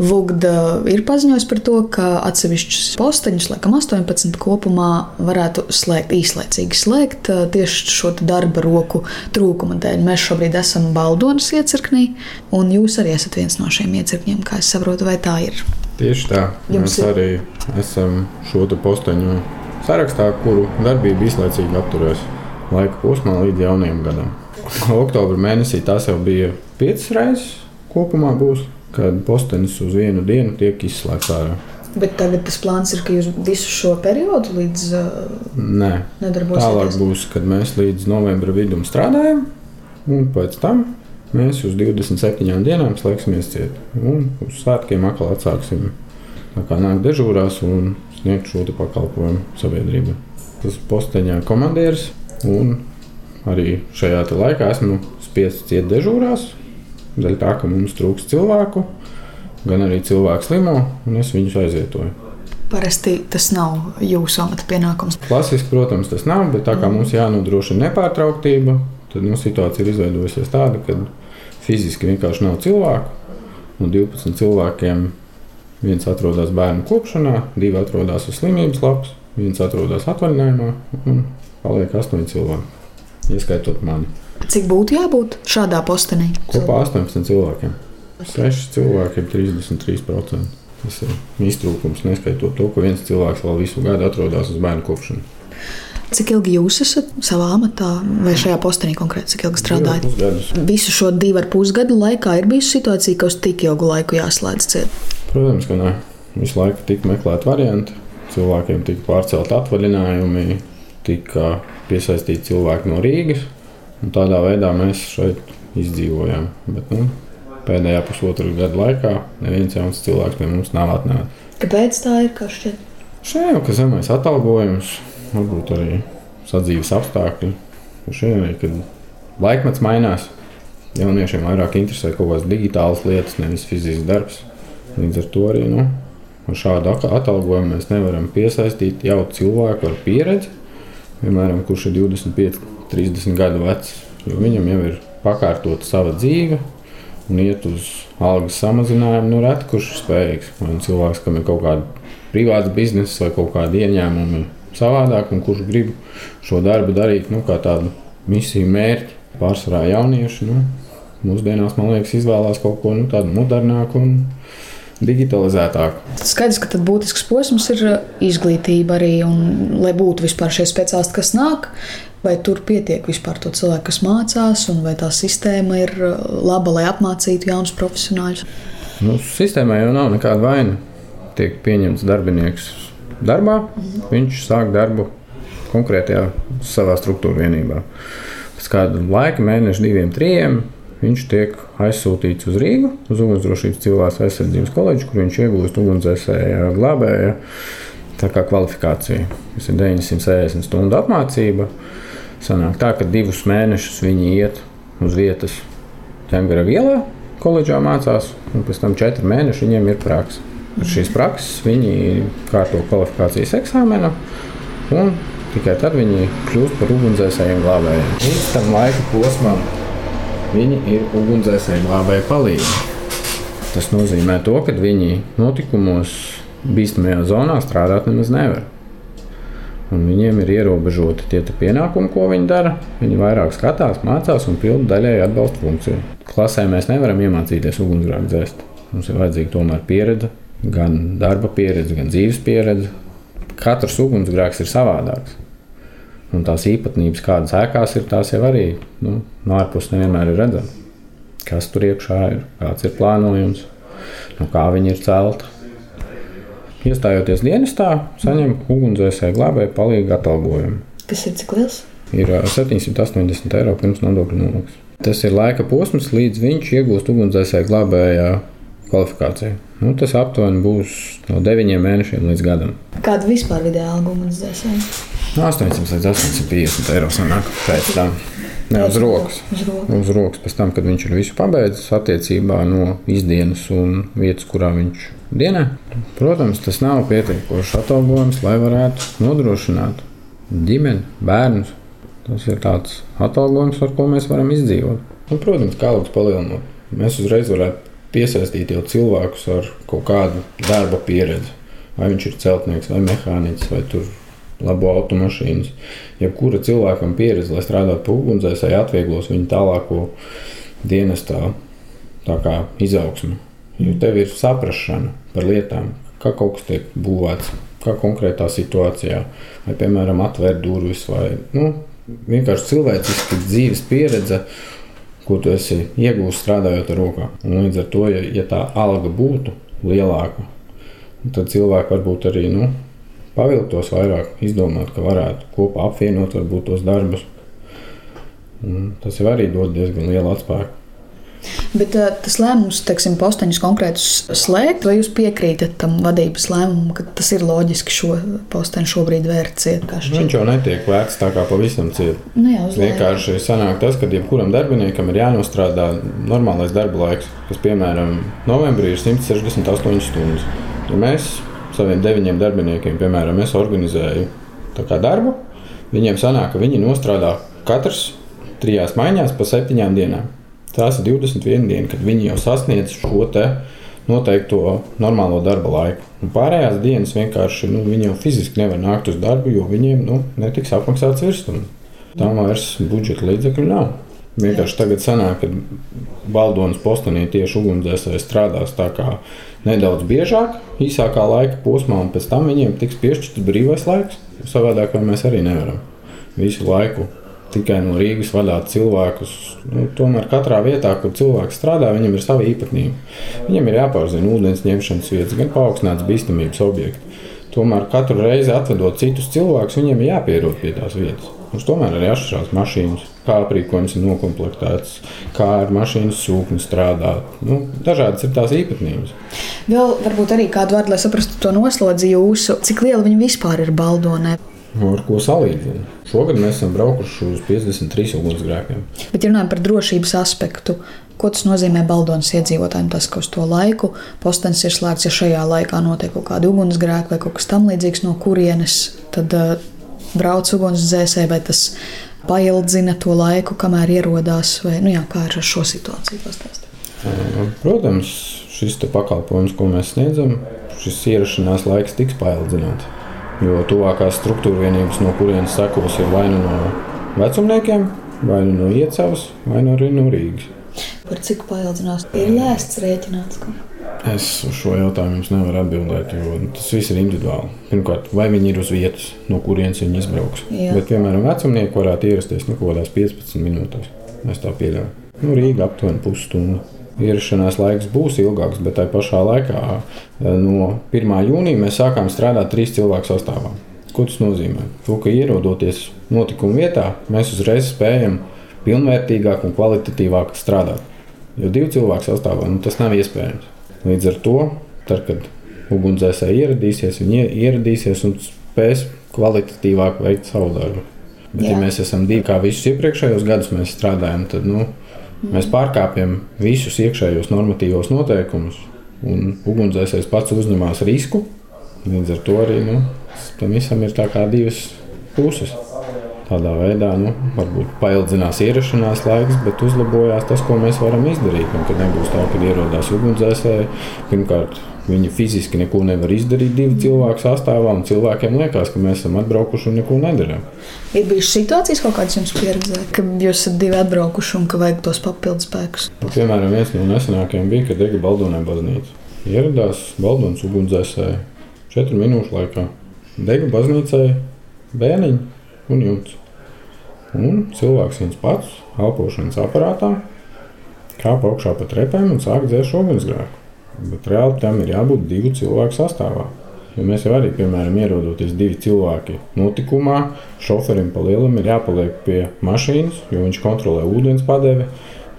Vugda ir paziņojis par to, ka atsevišķus posteņus, laikam 18 kopumā, varētu slēgt īslaicīgi slēgt tieši šo darba roku trūkuma dēļ. Mēs šobrīd esam Baldonas iecirknī, un jūs arī esat viens no šiem iecirkņiem, kā es saprotu, vai tā ir. Tieši tā. Jums mēs arī esam šo posteņu sarakstā, kuru darbība īslaicīgi apturēs laika posmā līdz jaunajam gadam. Oktobra mēnesī tas jau bija piecas reizes kopumā būs kad postenis uz vienu dienu tiek izslēgts ārā. Bet tagad tas plāns ir, ka jūs visu šo periodu līdz Nē, nedarbosieties. Tālāk būs, kad mēs līdz novembra vidum strādājam, un pēc tam mēs uz 27 dienām slēgsimies ciet. Un uz svētkiem atkal atsāksim tā kā nāk dežūrās un sniegt šo pakalpojumu sabiedrībai. Tas posteņā komandieris un arī šajā laikā esmu spiests iet dežūrās, Dēļ tā, ka mums trūks cilvēku, gan arī cilvēku slimo, un es viņus aizvietoju. Parasti tas nav jūsu amata pienākums. Klasiski, protams, tas nav, bet tā kā mums jānodrošina nepārtrauktība, tad nu, situācija ir izveidojusies tāda, ka fiziski vienkārši nav cilvēku. No 12 cilvēkiem viens atrodas bērnu kopšanā, divi atrodas uz slimības lapas, viens atrodas atvaļinājumā, un paliek astoņi cilvēki, ieskaitot mani. Cik būtu jābūt šādā postenī? Kopā 18 cilvēkiem. 6 cilvēkiem 33%. Tas ir iztrūkums, neskaitot to, ka viens cilvēks vēl visu gadu atrodas uz bērnu kopšanu. Cik ilgi jūs esat savā amatā, vai šajā postenī konkrēti, cik ilgi strādājat? Visu šo divu ar pusgadu laikā ir bijusi situācija, ka uz tik ilgu laiku jāslēdz ciet. Protams, ka nē. Visu laiku tika meklēti varianti. Cilvēkiem tika pārcelt atvaļinājumi, tika piesaistīti cilvēki no Rīgas. Un tādā veidā mēs šeit izdzīvojām. Bet, nu, pēdējā pusotra gada laikā neviens jauns cilvēks pie mums nav atnācis. Kāpēc tā ir? Šeit? Šeit jau ir zemais atalgojums, varbūt arī sadzīves apstākļi. Šeit arī, kad laikmets mainās, jauniešiem vairāk interesē kaut kādas digitālas lietas, nevis fizisks darbs. Līdz ar to arī nu, ar šādu atalgojumu mēs nevaram piesaistīt jau cilvēku ar pieredzi, piemēram, kurš ir 25 30 gadu vecs. Viņam jau ir pakārtota sava dzīve, un iet uz algas samazinājumu. Nu, reti kurš ir spējīgs. Vai nu cilvēks, kam ir kaut kāda privāta biznesa vai kaut kāda ieņēmuma savādāk, un kurš grib šo darbu darīt nu, kā tādu misiju mērķi. Pārsvarā jaunieši nu, mūsdienās, man liekas, izvēlās kaut ko nu, tādu modernāku. Un, digitalizētāk. Skaidrs, ka tad būtisks posms ir izglītība arī, un lai būtu vispār šie speciālisti, kas nāk, Vai tur pietiek vispār to cilvēku, kas mācās, un vai tā sistēma ir uh, laba, lai apmācītu jaunus profesionāļus? Nu, sistēmā jau nav nekāda vaina. Tiek pieņemts darbinieks darbā, mhm. viņš sāk darbu konkrētajā savā struktūra vienībā. Pēc kāda laika, mēneša, diviem, trim, viņš tiek aizsūtīts uz Rīgu, uz Ugunsdrošības cilvēks aizsardzības koledžu, kur viņš iegūst ugunsdzēsēju glābēju kvalifikāciju. Tas ir 960 stundu apmācība. Sanāk tā, ka divus mēnešus viņi iet uz vietas ķēngara vielā, koledžā mācās, un pēc tam četri mēneši viņiem ir praksa. Ar šīs prakses viņi kārto kvalifikācijas eksāmenu, un tikai tad viņi kļūst par ugunsdzēsējiem glābējiem. Līdz tam laika posmam viņi ir ugunsdzēsēji glābēji palīgi. Tas nozīmē to, ka viņi notikumos bīstamajā zonā strādāt nemaz nevar. Un viņiem ir ierobežoti tie pienākumi, ko viņi dara. Viņi vairāk skatās, mācās un pilda daļēji atbalsta funkciju. Klasē mēs nevaram iemācīties ugunsgrēku dzēst. Mums ir vajadzīga tomēr pieredze, gan darba pieredze, gan dzīves pieredze. Katrs ugunsgrēks ir savādāks. Un tās īpatnības, kādas ēkās ir, tās jau arī nu, no ārpuses nevienmēr ir redzamas. Kas tur iekšā ir, kāds ir plānojums, no kā viņi ir celti. Iestājoties dienestā, saņem ugunsdzēsēju glābēju palīdzīgu atalgojumu. Tas ir cik liels? Ir 780 eiro pirms nodokļu nomaksas. Tas ir laika posms, līdz viņš iegūst ugunsdzēsēju glābējā kvalifikāciju. Nu, tas aptuveni būs no 9 mēnešiem līdz gadam. Kāda vispār vidēja alga ugunsdzēsēji? No 800 līdz 850 eiro sanāk pēc tam. Ne, uz rokas. Uz rokas. Uz rokas pēc tam, kad viņš ir visu pabeidzis attiecībā no izdienas un vietas, kurā viņš dienā. Protams, tas nav pietiekošs atalgojums, lai varētu nodrošināt ģimeni, bērnus. Tas ir tāds atalgojums, ar ko mēs varam izdzīvot. Un, protams, kā algas palielinot, mēs uzreiz varētu piesaistīt jau cilvēkus ar kaut kādu darba pieredzi. Vai viņš ir celtnieks, vai mehāniķis, vai tur labo automašīnas. Jebkura cilvēkam pieredze, lai strādātu pie ugunsdzēsēji, atvieglos viņa tālāko dienestā izaugsmu. Jo tev ir saprāšana par lietām, kā kaut kas tiek būvēts, kā konkrētā situācijā, vai, piemēram, atvērt durvis, vai nu, vienkārši cilvēciski dzīves pieredze, ko tu esi iegūmis strādājot ar rokām. Un līdz ar to, ja, ja tā alga būtu lielāka, tad cilvēki varbūt arī nu, pavilktos vairāk, izdomāt, ka varētu kopā apvienot varbūt, tos darbus. Un tas jau arī dod diezgan lielu atspēku. Bet uh, tas lēmums, teiksim, posteņus konkrētus slēgt, vai jūs piekrītat tam vadības lēmumam, ka tas ir loģiski šo posteņu šobrīd vērt ciet? Viņš jau netiek vērts tā kā pavisam ciet. Nu jā, Vienkārši sanāk tas, ka jebkuram darbiniekam ir jānostrādā normālais darba laiks, kas, piemēram, novembrī ir 168 stundas. Ja mēs saviem deviņiem darbiniekiem, piemēram, es organizēju darbu, viņiem sanāk, ka viņi nostrādā katrs trijās maiņās pa septiņām dienām. Tās ir 21 dienas, kad viņi jau sasniedz šo noteikto normālo darba laiku. Un pārējās dienas vienkārši nu, viņi jau fiziski nevar nākt uz darbu, jo viņiem nu, netiks apmaksāts virsmas. Tam vairs budžeta līdzekļu nav. Vienkārši tagad sanāk, ka Baldonas postenī tieši ugunsdzēsēji strādās tā kā nedaudz biežāk, īsākā laika posmā, un pēc tam viņiem tiks piešķirts brīvais laiks. Savādāk mēs arī nevaram visu laiku tikai no Rīgas vadāt cilvēkus. Nu, tomēr katrā vietā, kur cilvēks strādā, viņam ir sava īpatnība. Viņam ir jāpārzina ūdens ņemšanas vietas, gan paaugstināts bīstamības objekti. Tomēr katru reizi atvedot citus cilvēkus, viņiem ir jāpierod pie tās vietas. Mums tomēr arī atšķirās mašīnas, kā aprīkojums ir noklāpts, kā ar mašīnas sūkni strādā. Nu, dažādas ir tās īpatnības. Vēl varbūt arī kādu vārdu, lai saprastu to noslodzi jūsu, cik liela viņa vispār ir Baldonē. Ar ko salīdzināt? Šogad mēs esam braukuši uz 53 ugunsgrēkiem. Bet, ja runājam par drošības aspektu, ko tas nozīmē Baldonas iedzīvotājiem, tas, ka uz to laiku postenis ir slēgts, ja šajā laikā notiek kaut kāda ugunsgrēka vai kaut kas tamlīdzīgs, no kurienes tad uh, brauc ugunsdzēsēji, vai tas paildzina to laiku, kamēr ierodās, vai nu jā, kā ar šo situāciju pastāstīt? Protams, šis pakalpojums, ko mēs sniedzam, šis ierašanās laiks tiks paildzināts. Jo tuvākās struktūra vienības, no kurienes sekos, ir vai nu no vecumniekiem, vai nu no iecavas, vai nu arī no Rīgas. Par cik paildzinās, ir lēsts rēķināts? Ka? Es uz šo jautājumu jums nevaru atbildēt, jo tas viss ir individuāli. Pirmkārt, vai viņi ir uz vietas, no kurienes viņi izbrauks. Jā. Bet, piemēram, vecumnieki varētu ierasties nu, kaut kādās 15 minūtēs. Es tā pieļauju. Nu, Rīga aptuveni pusstundu ierašanās laiks būs ilgāks, bet tajā pašā laikā eh, no 1. jūnija mēs sākām strādāt trīs cilvēku sastāvā. Ko tas nozīmē? To, ka ierodoties notikuma vietā, mēs uzreiz spējam pilnvērtīgāk un kvalitatīvāk strādāt. Jo divu cilvēku sastāvā nu, tas nav iespējams. Līdz ar to, tad, kad ugunsdzēsēji ieradīsies, viņi ieradīsies un spēs kvalitatīvāk veikt savu darbu. Bet, Jā. ja mēs esam divi, kā visus iepriekšējos gadus mēs strādājam, tad nu, Mēs pārkāpjam visus iekšējos normatīvos noteikumus, un ugunsdzēsējs pats uzņemās risku. Līdz ar to arī nu, tam visam ir divas puses. Tādā veidā nu, varbūt paildzinās ierašanās laiks, bet uzlabojās tas, ko mēs varam izdarīt. Un, kad nebūs tā, ka ierodās ugunsdzēsēji, pirmkārt, Viņi fiziski neko nevar izdarīt divu cilvēku sastāvā, un cilvēkiem liekas, ka mēs esam atbraukuši un neko nedarām. Ir bijušas situācijas, kādas jums pieredzē, ka jūs esat divi atbraukuši un ka vajag tos papildus spēkus. Nu, piemēram, viens no nesenākajiem bija, kad Dega Baldonē baznīca. Ieradās Baldonas ugunsdzēsēji četru minūšu laikā. Dega baznīcai bērniņi un jumts. Un cilvēks viens pats, elpošanas aparātā, kāpa augšā pa trepēm un sāk dzēst ugunsgrēku. Bet reāli tam ir jābūt divu cilvēku sastāvā. Jo mēs jau arī, piemēram, ierodoties divi cilvēki notikumā, šoferim pa lielam ir jāpaliek pie mašīnas, jo viņš kontrolē ūdens padevi.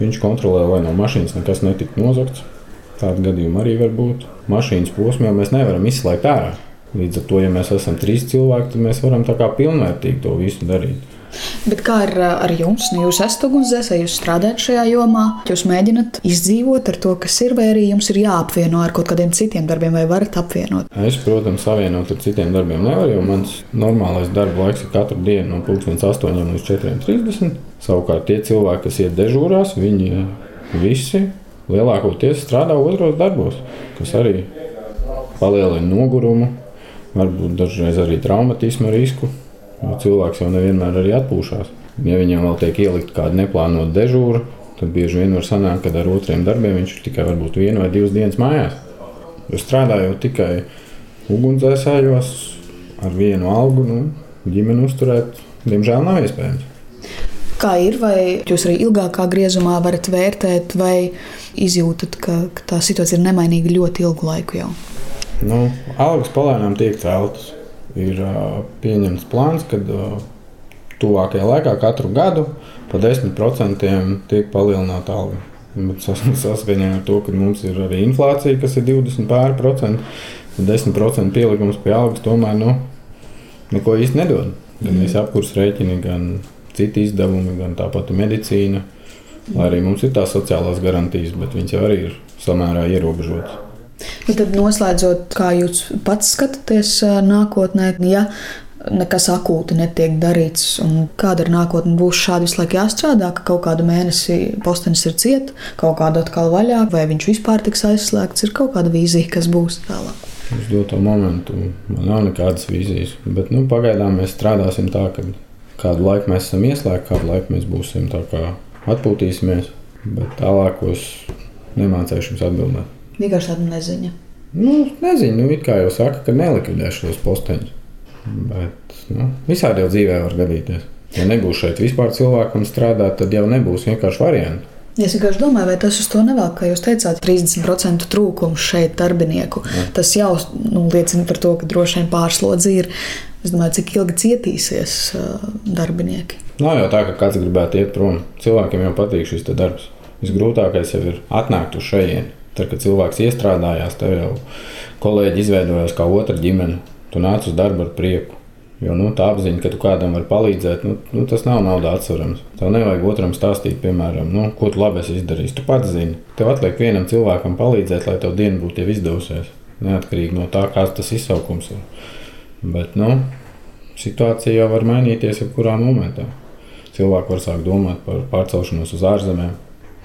Viņš kontrolē, lai no mašīnas nekas netiktu nozagts. Tāda gadījuma arī var būt. Mašīnas posmā mēs nevaram izslēgt ārā. Līdz ar to, ja mēs esam trīs cilvēki, tad mēs varam tā kā pilnvērtīgi to visu darīt. Bet kā ar, ar jums? Nu, jūs esat ugunsdzēsēji, jūs strādājat šajā jomā, jūs mēģināt izdzīvot ar to, kas ir, vai arī jums ir jāapvieno ar kaut kādiem citiem darbiem, vai varat apvienot? Es, protams, savienot ar citiem darbiem nevaru, jo mans normālais darba laiks ir katru dienu no 8 līdz 4.30. Savukārt tie cilvēki, kas iet dežūrās, viņi visi lielākoties strādā otros darbos, kas arī palielina nogurumu, varbūt dažreiz arī traumatismu risku. Cilvēks jau nevienmēr arī atpūšas. Ja viņam vēl tiek ielikt kāda neplānota dežūra, tad bieži vien var sanākt, ka ar otriem darbiem viņš ir tikai varbūt vienu vai divas dienas mājās. Jo strādājot tikai ugunsdzēsējos ar vienu algu, nu, ģimeni uzturēt, diemžēl nav iespējams. Kā ir, vai jūs arī ilgākā griezumā varat vērtēt, vai izjūtat, ka, ka tā situācija ir nemainīga ļoti ilgu laiku jau? Nu, algas palēnām tiek celtas. Ir uh, pieņemts plāns, ka uh, tuvākajā laikā katru gadu pa 10% tiek palielināta alga. Saskaņā ar to, ka mums ir arī inflācija, kas ir 20 pāri, 10% pielikums pie algas tomēr nu, neko īsti nedod. Gan visi apkurss rēķini, gan citi izdevumi, gan tāpat medicīna. Lai arī mums ir tās sociālās garantijas, bet viņas jau arī ir samērā ierobežotas. Nu, tad noslēdzot, kā jūs pats skatāties nākotnē, ja nekas akūti netiek darīts, un kāda ir nākotne, būs šādi visu laiku jāstrādā, ka kaut kādu mēnesi postenis ir ciet, kaut kādu atkal vaļā, vai viņš vispār tiks aizslēgts, ir kaut kāda vīzija, kas būs tālāk. Uz doto momentu man nav nekādas vīzijas, bet nu, pagaidām mēs strādāsim tā, ka kādu laiku mēs esam ieslēgti, kādu laiku mēs būsim atpūtīsimies, bet tālākos nemācīšu jums atbildēt. Vienkārši tāda neziņa. Nu, nezinu, nu, kā jau saka, ka nelikvidēšu tos posteņus. Bet nu, visādi jau dzīvē var gadīties. Ja nebūs šeit vispār cilvēkam strādāt, tad jau nebūs vienkārši variantu. Es vienkārši domāju, vai tas uz to nevelk, kā jūs teicāt, 30% trūkums šeit darbinieku. Jā. Tas jau nu, liecina par to, ka droši vien pārslodzi ir. Es domāju, cik ilgi cietīsies darbinieki. Nav jau tā, ka kāds gribētu iet prom. Cilvēkiem jau patīk šis darbs. Visgrūtākais jau ir atnākt uz šejienu. Tad, kad cilvēks iestrādājās, tev jau kolēģi izveidojās kā otra ģimene. Tu nāc uz darbu ar prieku. Jo nu, tā apziņa, ka tu kādam vari palīdzēt, nu, nu, tas nav naudā atsverams. Tev nevajag otram stāstīt, piemēram, nu, ko tu labi esi izdarījis. Tu pats zini, tev atliek vienam cilvēkam palīdzēt, lai tev diena būtu jau izdevusies. Neatkarīgi no tā, kāds tas izsaukums ir. Bet nu, situācija jau var mainīties jebkurā momentā. Cilvēki var sākt domāt par pārcelšanos uz ārzemēm.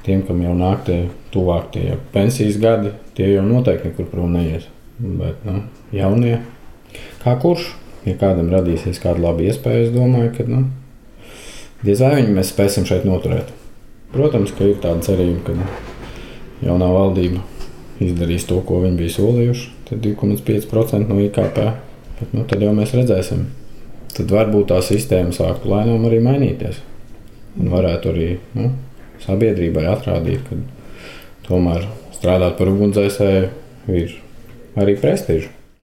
Tiem, kam jau nāk tie tuvāk tie pensijas gadi, tie jau noteikti nekur prom neies. Bet nu, jaunie, kā kurš? ja kādam radīsies kāda laba iespēja, es domāju, ka nu, diez vai viņi mēs spēsim šeit noturēt. Protams, ka ir tāda cerība, ka jaunā valdība izdarīs to, ko viņi bija solījuši. Tad 2,5% no IKP. Bet, nu, tad jau mēs redzēsim. Tad varbūt tā sistēma sāktu lēnām arī mainīties. Un varētu arī nu, sabiedrībai atrādīt, ka tomēr strādāt par ugunsdzēsēju ir arī prestižs.